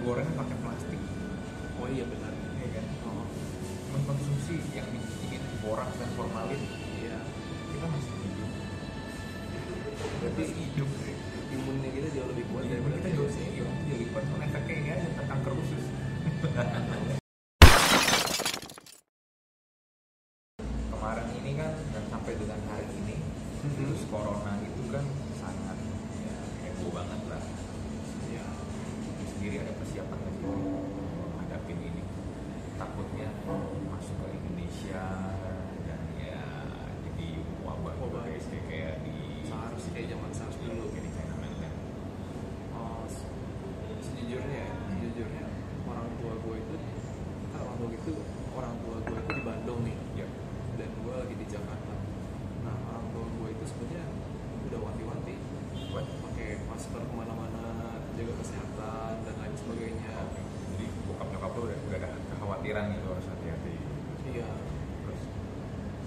goreng pakai plastik. Oh iya benar. Ya kan? Oh. Mengkonsumsi yang ingin borak dan formalin. Iya. Kita masih hidup. Berarti hidup imunnya kita jauh lebih kuat Iya, daripada kita jauh sih jauh jadi Cuman efeknya ini aja tentang kanker usus kemarin ini kan dan sampai dengan hari ini Mhm. virus corona itu kan sangat ya heboh banget lah Iya. sendiri ada persiapan nggak sih menghadapi ini takutnya masuk ke Indonesia dan ya jadi wabah Wabah. juga kayak kayak di SARS kayak zaman SARS dulu. kayak di China mainland Oh, se- sejujurnya ya, sejujurnya orang tua gue itu kan orang tua itu orang tua gue itu di Bandung nih ya dan gue lagi di Jakarta. Nah orang tua gue itu sebenarnya udah wanti-wanti buat pakai masker ke mana-mana, jaga kesehatan dan lain sebagainya. jadi bokap nyokap lu udah, udah ada kekhawatiran gitu harus hati-hati Iya. terus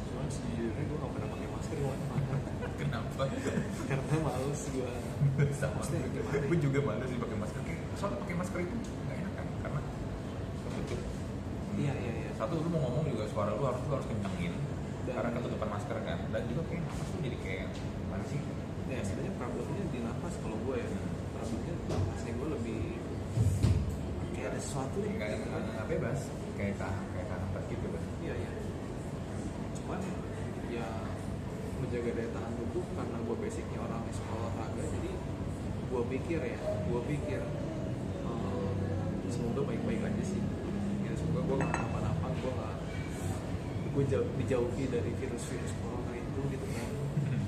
Cuman sejujurnya gue gak pernah pakai masker di mana-mana kenapa karena males gue. sama. Gimana ya? gue juga malu sih pakai masker. Kayak- soalnya pakai masker itu nggak enak kan? Karena ketutup. Iya iya iya. satu lu mau ngomong juga suara lu harus lu harus kencengin. Dan- karena ketutupan masker kan. Dan juga kayak nafas lu jadi kayak gimana sih? Ya sebenarnya problemnya di nafas kalau gue ya. Problemnya nafasnya gue lebih kayak ada sesuatu nih nggak nggak nggak bebas. Kayak tahan kayak tahan gitu kan. Iya iya. Cuman ya menjaga daya tahan tubuh karena gue basicnya orang yang suka olahraga jadi gue pikir ya gue pikir eh, semoga baik-baik aja sih. Ya semoga gue gak kenapa-napa gue gak gue jauh, dijauhi dari virus-virus corona itu gitu kan.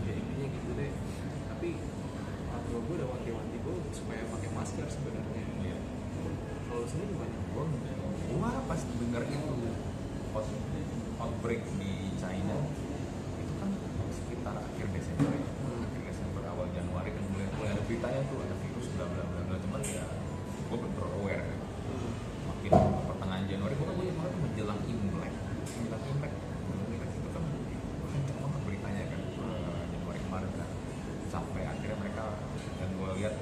Ya intinya gitu deh. Tapi orang tua gue udah wanti-wanti gue supaya pakai masker sebenarnya. Iya. kalau sendiri gimana? gua gua pas denger itu out, outbreak di China sekitar akhir Desember ya akhir Desember awal Januari kan mulai, mulai ada beritanya tuh ada virus bla bla bla bla. Cuman ya gua belum aware. Kan makin pertengahan Januari gua kan banyak banget menjelang Imlek. Menjelang Imlek Imlek itu kan kenceng banget beritanya kan eh, Januari kemarin kan. Sampai akhirnya mereka dan gua lihat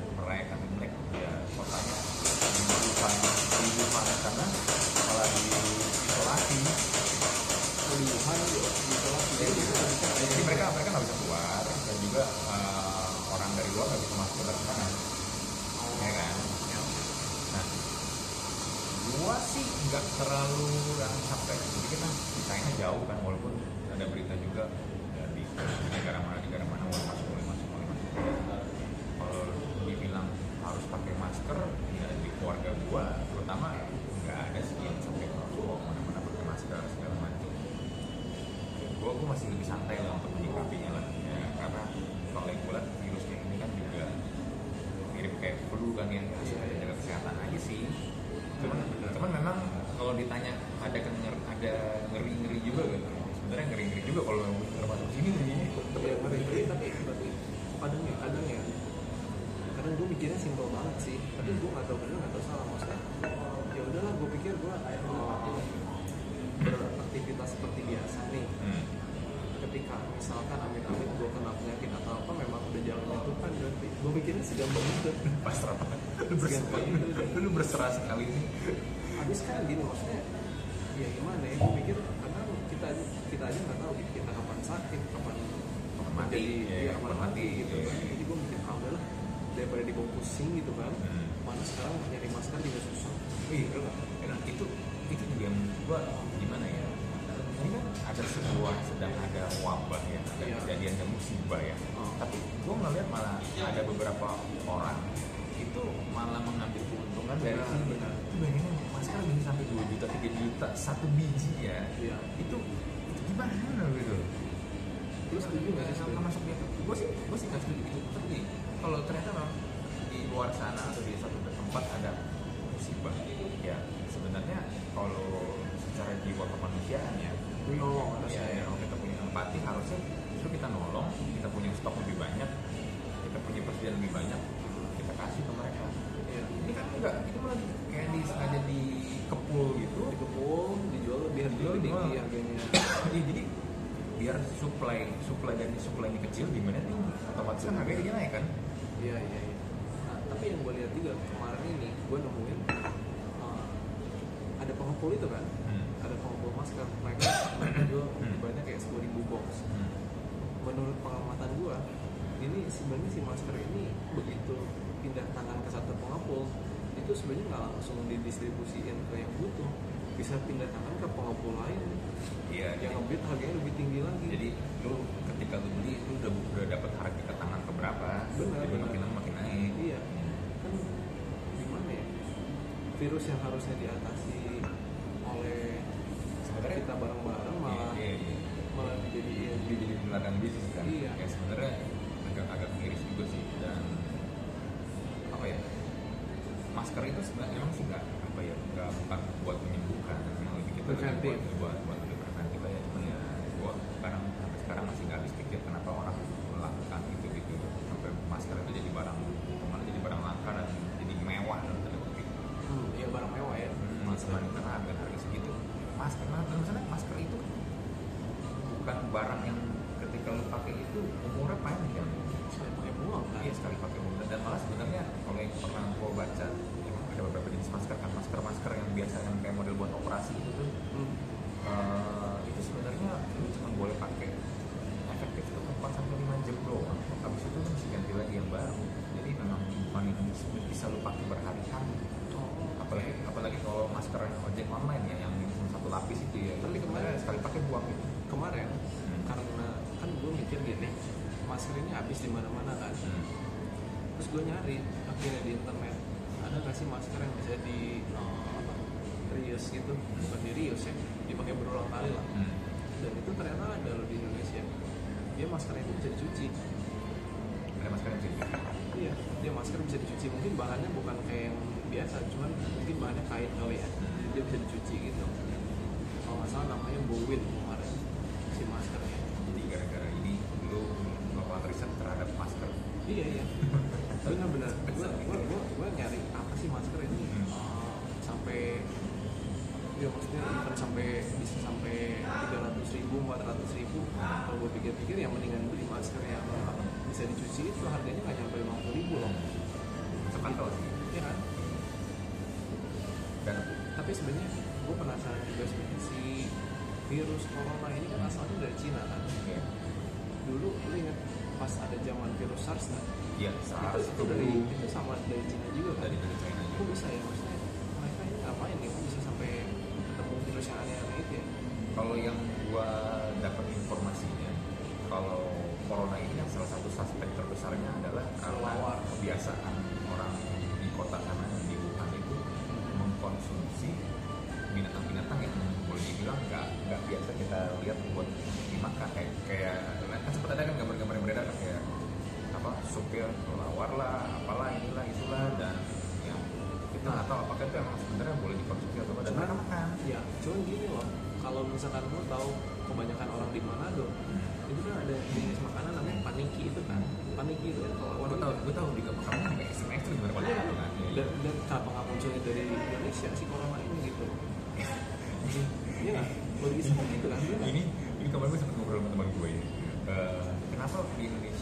sih. Tapi gue nggak tahu benar nggak tahu salah. Maksudnya ya udahlah gue pikir gue uh, beraktivitas seperti biasa nih. Hmm. ketika misalkan amit-amit gue kena penyakit atau apa memang udah jalannya Tuhan berarti gue mikirnya segampang itu. Pasrah banget. Lu berserah. Lu berserah sekali nih. Habis kan gini maksudnya ya gimana ya gue pikir karena kita kita aja nggak tahu kita kapan sakit kapan Kapan mati, jadi ya, ya, kapan mati, gitu iya. kan jadi gue mikir ah udahlah daripada dibawa pusing gitu kan Hmm. mana sekarang nyari masker juga susah Iya, nah, itu itu juga yang gua gimana ya? Ini kan ada sebuah sedang ada wabah ya, ada Iya. kejadian dan musibah ya. Oh. Tapi gua ngeliat malah ada beberapa orang itu malah mengambil keuntungan dari Benar, sini. benar. Itu bayangin masker bisa sampai 2 juta, 3 juta satu biji ya. iya Itu itu gimana gitu? lu setuju nggak sih sama masuknya gue sih gue sih nggak setuju gitu tapi kalau ternyata memang di luar sana atau di satu tempat ada musibah ya sebenarnya kalau secara jiwa kemanusiaan ya Lu nolong harusnya ya, ya ya kalau kita punya empati harusnya justru kita nolong kita punya stok lebih banyak kita punya persediaan lebih banyak kita kasih ke mereka. Iya. ini kan enggak ini malah kayak di sengaja dikepul gitu. Dikepung dijual lebih Dijual tinggi mahal. harganya. Iya jadi biar supply supply dan supply-nya kecil demandnya tinggi. Otomatis kan harganya naik kan Iya iya iya. Nah, tapi yang gue lihat juga kemarin ini, gue nemuin uh, ada pengepul itu kan Hmm. ada pengepul masker mereka mereka jual Hmm. banyak kayak sepuluh ribu box Hmm. menurut pengamatan gue ini sebenarnya si masker ini begitu pindah tangan ke satu pengepul itu sebenarnya nggak langsung didistribusiin ke yang butuh bisa pindah tangan ke pengepul lain Iya. yang ngebit harganya lebih tinggi lagi Jadi lu ketika lu beli lu udah udah dapat harga ke tangan ke berapa? Benar, Jadi benar. makin lama makin naik. iya kan gimana ya virus yang harusnya diatasi oleh Sebenarnya kita bareng-bareng malah Iya, iya, iya. malah dijadiin Dia jadi ladang bisnis kan. Iya. Ya sebenarnya agak agak miris juga sih dan apa ya? Masker itu sebenarnya emang sih nggak apa ya nggak bukan buat menyembuhkan, memang lebih kita buat buat buat lebih preventif aja. Cuman ya gua sekarang sampai sekarang masih nggak habis pikir kenapa orang melakukan itu gitu. Sampai masker itu jadi barang malah jadi barang langka dan jadi mewah dan tanda kutip. hmm, ya barang mewah ya. Masker. karena harga harga segitu. Masker nah maksudnya masker itu bukan barang yang ketika lu pakai itu umurnya panjang. Saya pakai buang kan? Iya sekali pakai umur dan malah sebenarnya kalau yang pernah gua baca jenis masker kan masker masker yang biasa yang kayak model buat operasi itu tuh. Hmm. eh, itu sebenarnya lu cuma boleh pakai efektif itu 4 sampai 5 jam doang. Habis itu lu mesti ganti lagi yang baru. Jadi memang bukan yang bisa lu pakai berhari-hari. Oh, apalagi apalagi kalau masker ojek online ya yang cuma satu lapis itu ya Tapi kemarin- sekali pakai buang gitu. kemarin karena kan gue mikir gini masker ini habis di mana-mana kan. Terus gue nyari akhirnya di internet ada nggak sih masker yang bisa di apa, reuse gitu? Bukan di reuse ya dipakai berulang kali lah. Hmm. dan itu ternyata ada loh di Indonesia. Dia masker itu bisa dicuci. Ada masker yang jadi iya dia masker bisa dicuci. Mungkin bahannya bukan kayak yang biasa cuman mungkin bahannya kain kali ya. Jadi dia bisa dicuci gitu. Kalau nggak salah namanya Bowin kemarin si maskernya. Jadi gara-gara ini lu melakukan riset terhadap masker. Iya iya benar-benar gue gue gue gue nyari apa sih masker ini? Hmm. uh, sampai ya maksudnya even sampai bisa sampai tiga ratus ribu empat ratus ribu. Kalau gue pikir-pikir ya mendingan beli masker yang bisa dicuci itu harganya nggak nyampe lima puluh ribu loh. Sekantol sih ya kan? Dan tapi sebenarnya gue penasaran juga sebenarnya si virus corona ini kan asalnya dari Cina kan? Ya dulu lu ingat pas ada zaman virus SARS nggak ya itu, dari itu sama dari Cina juga kan dari China kok juga bisa ya maksudnya supir kelawar lah apalah inilah itulah dan yang kita nggak tahu apakah itu emang sebenarnya boleh dikonsumsi atau tidak dan mereka makan. ya cuman gini loh kalau misalkan lo tahu kebanyakan orang di Manado itu kan ada jenis makanan namanya paniki itu kan. Paniki itu kan kalau gue tahu gue tahu di kamu sampai ekstrim ekstrim beberapa Iya, kali kan Iya, dan, dan kenapa nggak munculnya dari Indonesia si corona ini gitu. Iya nggak? Logis kan gitu kan bener. ini ini kemarin gue sempat ngobrol sama teman gue ya Eh, kenapa di Indonesia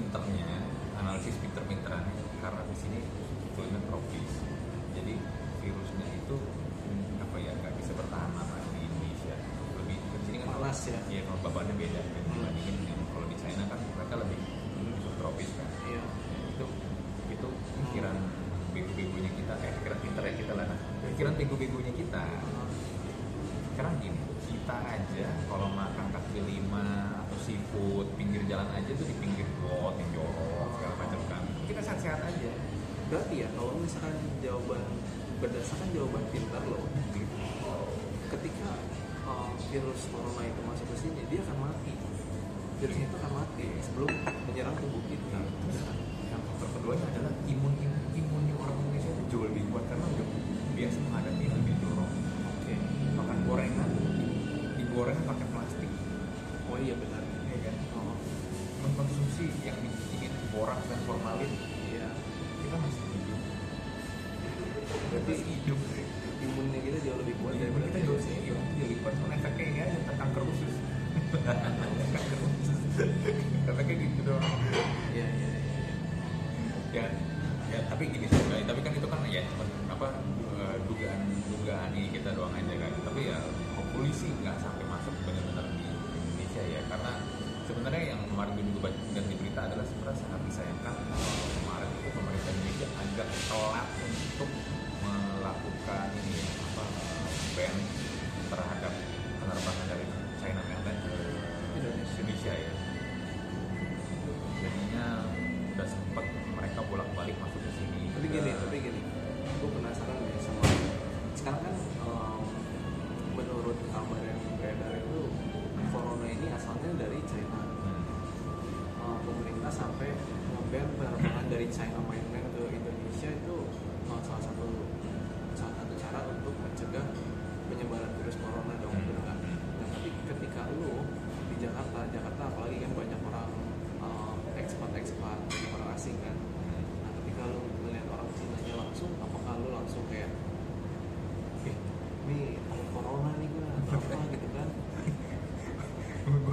pinternya analisis pinter-pinterannya karena di sini iklimnya tropis jadi virusnya itu hmm, apa ya nggak bisa bertahan lama di Indonesia. Lebih di sini kan Panas ya? iya kalau babannya beda kan Hmm. dibandingin yang kalau di China kan mereka lebih di subtropis kan. Iya. Itu itu pikiran bego-begonya kita eh pikiran pinter ya kita lah. Pikiran bego-begonya kita. Sekarang gini kita aja kalau makan kaki lima atau seafood pinggir jalan aja tuh di pinggir got yang jorok segala macam kan. Kita sehat-sehat aja. Berarti ya kalau misalkan jawaban berdasarkan jawaban pintar lo ketika uh, virus corona itu masuk ke sini dia akan mati. Virusnya itu akan mati sebelum menyerang tubuh kita. Terus yang faktor keduanya adalah imun imun imunnya orang Indonesia itu jauh lebih kuat karena udah biasa menghadapi yang lebih transformación.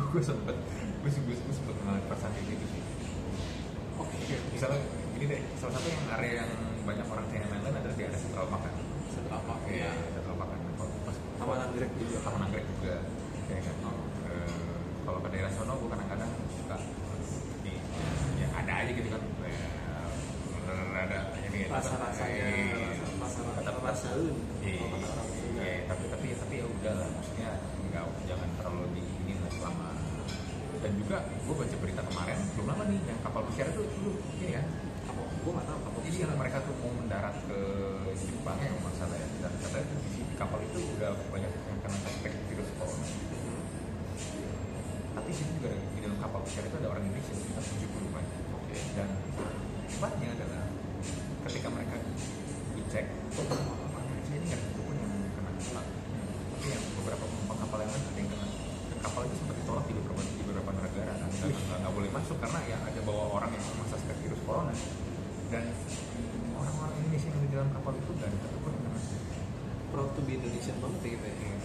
Gue sempet gue gue gue sempet mengalami perasaan kayak gitu sih. Oke, misalnya ini deh salah satu yang area yang banyak orang China mainland adalah di area Central Park kan? Satu apa? Iya, Central Park kan. Kalau pas Taman Anggrek juga. Taman Anggrek juga ya kan Eh, kalau ke daerah sono gue kadang-kadang suka ini ya ada aja gitu kan eh, ada ini ya, Rasa-rasanya, eh, rasa-rasa tetap rasaun. Iya, Kalau kata orang Sunda. iya, tapi tapi tapi ya udah lah, maksudnya nggak jangan terlalu di ini lah selama dan juga gue baca berita kemarin belum lama nih yang kapal pesiar itu itu ini ya Apa? Gue nggak tahu apa jadi yang mereka tuh mau mendarat ke Jepang ya kalau nggak salah ya dan katanya tuh di di kapal itu udah banyak yang kena suspek virus corona tapi di situ juga ada- di dalam kapal pesiar itu ada orang Indonesia sekitar 70 kan Oke. dan hebatnya adalah ketika mereka dicek kok kapal Indonesia ini nggak ada satupun yang kena kena tapi yang beberapa penumpang kapal yang lain ada yang kena dan kapal itu sempat ditolak di beberapa di beberapa negara kan nggak, nggak, nggak boleh masuk karena ya ada bawa orang yang masa suspek virus corona. Dan orang-orang Indonesia yang di dalam kapal itu ada satupun yang kena. Proud to be Indonesian banget ya kita ya.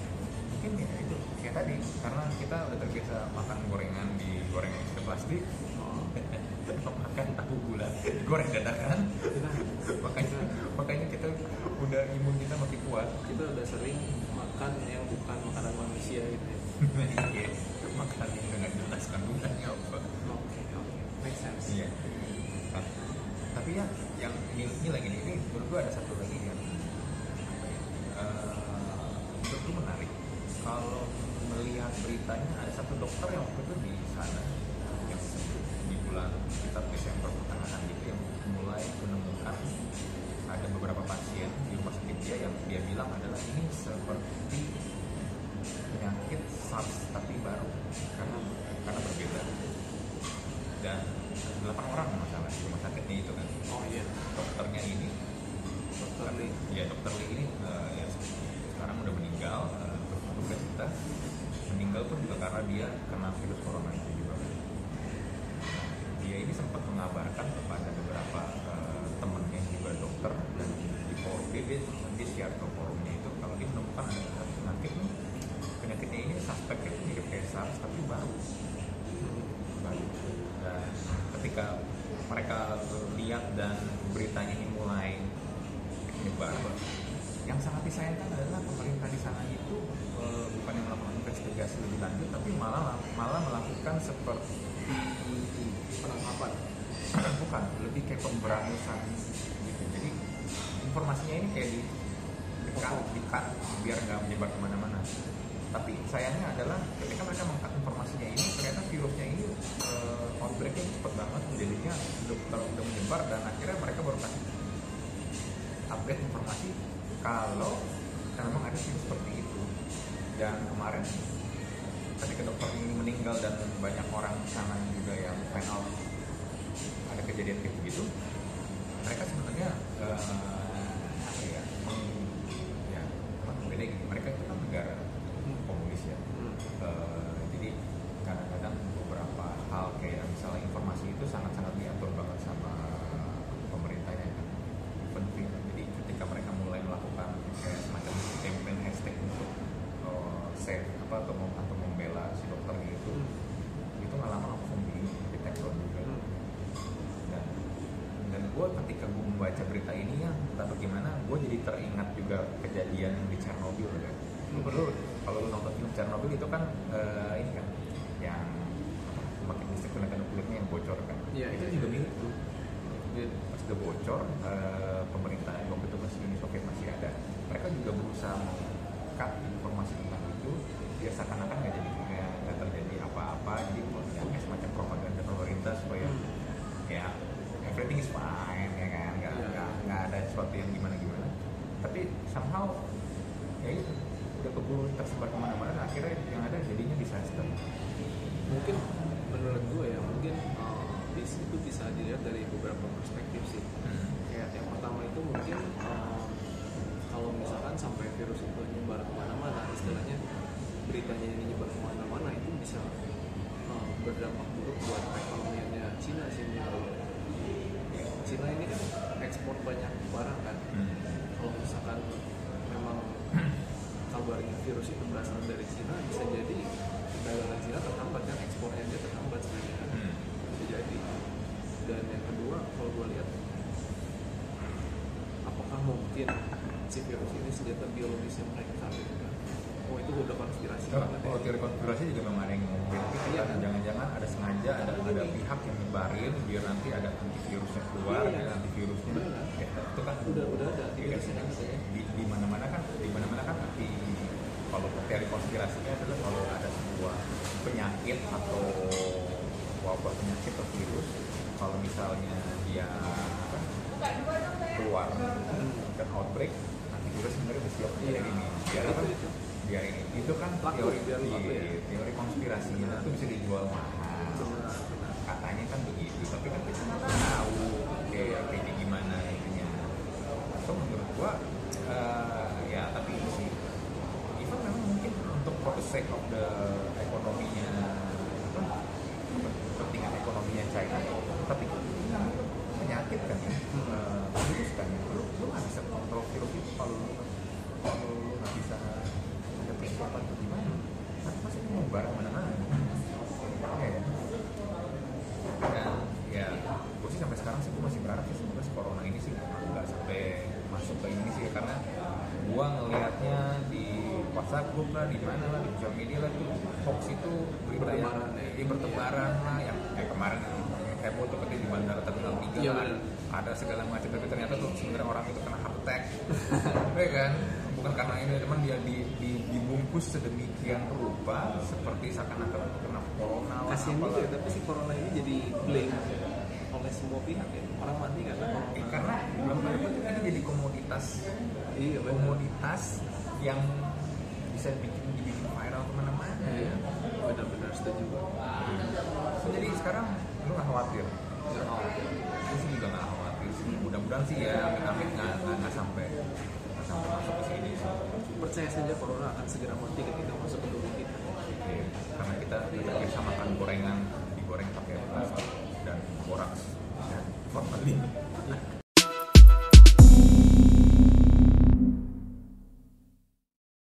mungkin ya itu kayak tadi karena kita udah terbiasa makan gorengan di gorengan es plastik. Oh. makan tahu gula goreng dadakan. Kita, makanya makanya kita udah imun kita makin kuat. Kita udah sering makan yang bukan makanan manusia gitu ya. Iya, makan yang dengan jelas kandungannya apa Oke, oke. Make sense. iya Nah, tapi ya yang ini, lagi ini menurut gue ada satu lagi yang ya, eh, menurut menarik. Kalau melihat beritanya ada satu dokter yang waktu itu di sana yang di bulan sekitar Desember pertengahan gitu yang mulai menemukan ada beberapa pasien di rumah sakit dia yang dia bilang adalah ini seperti penyakit SARS tapi baru karena karena berbeda. Dan delapan orang rumah sakitnya itu kan. Oh iya. dokternya ini. Dokter Lee. ya dokter Lee ini eh, ya sekarang udah meninggal tugas kita. Meninggal pun juga karena dia kena virus corona itu juga. Dia ini sempat mengabarkan kepada beberapa eh, temennya juga dokter dan di forum dia dia, dia share ke forumnya itu kalau dia menemukan ada penyakit penyakitnya ini suspeknya mirip kayak SARS tapi baru. Baru. Dan ketika dan beritanya ini mulai menyebar yang sangat disayangkan adalah pemerintah di sana itu eh, bukan yang melakukan investigasi lebih lanjut tapi malah malah melakukan seperti Penangkapan. bukan lebih kayak pemberangusan gitu jadi informasinya ini kayak di dekat dekat biar nggak menyebar ke mana-mana tapi sayangnya adalah ketika mereka mengangkat informasinya ini ternyata virusnya ini eh, outbreaknya cepat banget jadinya udah, ter- udah menyebar dan akhirnya mereka baru kasih update informasi kalau memang ada virus seperti itu. Dan kemarin ketika dokter ini meninggal dan banyak orang sana juga yang out ada kejadian kayak begitu mereka sebenarnya eh, apa ya meng- ya apa beda gitu mereka itu kan negara komunis ya Hmm. Eh, jadi kadang-kadang beberapa hal kayak misalnya informasi itu sangat-sangat diatur banget sama pemerintahnya kan penting jadi ketika mereka mulai melakukan kayak semacam campaign hashtag untuk eh, save apa atau mem- atau membela si dokter gitu Hmm. itu nggak lama langsung di di take down juga Hmm. dan gue ketika gue membaca berita ini ya entah bagaimana gue jadi teringat juga kejadian di Chernobyl perlu kalau lu nonton film Chernobyl itu kan eh, ini kan yang makin listrik tenaga nuklirnya yang bocor kan. Iya, itu iya, juga iya. mirip tuh. Dia pas udah bocor eh, pemerintah yang waktu itu masih Uni Soviet masih ada mereka juga berusaha cut informasi tentang itu. Ya seakan-akan nggak jadi nggak terjadi apa-apa jadi ya, kayak semacam propaganda pemerintah supaya Hmm. ya everything is fine ya kan? Nggak Iya. nggak ada sesuatu yang gimana gimana tapi somehow ya itu udah keburu tersebar ke mana-mana akhirnya yang ada jadinya disaster mungkin menurut gue ya mungkin uh, di situ bisa dilihat dari beberapa perspektif sih kayak yang pertama itu mungkin uh, kalau misalkan sampai virus itu nyebar ke mana-mana istilahnya beritanya ini nyebar ke mana-mana itu bisa uh, berdampak buruk buat perekonomiannya Cina sih menurut. Cina ini kan ekspor banyak barang kan Hmm. kalau misalkan memang kabarnya virus itu berasal dari Cina bisa jadi dagangan Cina terhambat kan? Ekspornya dia terhambat sebenarnya. Bisa jadi. Dan yang kedua kalau gue lihat apakah mungkin si virus ini senjata biologisnya mereka kan oh itu udah konspirasi Oh, banget kalau ya teori konspirasi juga memang ada yang ngomongin. Iya. kan jangan-jangan ada sengaja ada ada pihak yang nyebarin biar nanti ada antivirusnya keluar Iya. dan antivirusnya. Benar. ya, itu kan udah udah ada Iya, virusnya kan katanya di, di mana-mana kan di mana-mana kan di kalau teori konspirasinya adalah kalau ada sebuah penyakit atau wabah penyakit atau virus kalau misalnya dia keluar dan outbreak antivirus sebenarnya udah siap Iya. biar ini. Biar apa Itu, ini kan Laku, teori. iya, ya. teori konspirasinya itu bisa dijual mahal. Katanya kan begitu tapi kan kita nggak tahu kayak kayak gimana ininya. So menurut gua eh, ya tapi itu sih. Even memang mungkin untuk for the sake of the ekonominya apa kepentingan ekonominya China tapi kan penyakit kan ya Eh, virus kan ya lu lu nggak bisa kontrol virus itu kalau lu kalau lu nggak bisa ada persiapan atau gimana nanti pasti menyebar ke mana-mana ya ya dan ya gue sih sampai sekarang sih gue masih berharap sih semoga corona ini sih nggak sampai masuk ke ini sih karena gue ngelihatnya di WhatsApp grup lah di mana lah di sosial media lah tuh hoax itu berita yang ya. bertebaran lah yang kayak kemarin yang heboh tuh katanya di bandara terminal tiga lah, bener. ada segala macam tapi ternyata tuh sebenarnya orang itu kena heart attack ya kan bukan karena ini cuman dia di, di, dibungkus sedemikian rupa seperti seakan-akan kena corona lah kasian juga ya, tapi si corona ini jadi blame semua pihak ya. Orang mati karena corona. Eh, karena tanda kutip ini jadi komoditas. Iya komoditas yang bisa bikin dibikin viral ke mana-mana. Iya benar-benar setuju. So, jadi sekarang lu nggak khawatir? Ya, oh, gue sih juga nggak khawatir sih. Mudah-mudahan sih ya amit-amit nggak nggak nggak sampai. Nggak sampai masuk ke sini percaya saja corona akan segera mati ketika masuk ke tubuh kita. Iya, karena kita kita biasa makan gorengan digoreng pakai plastik dan boraks dan formalin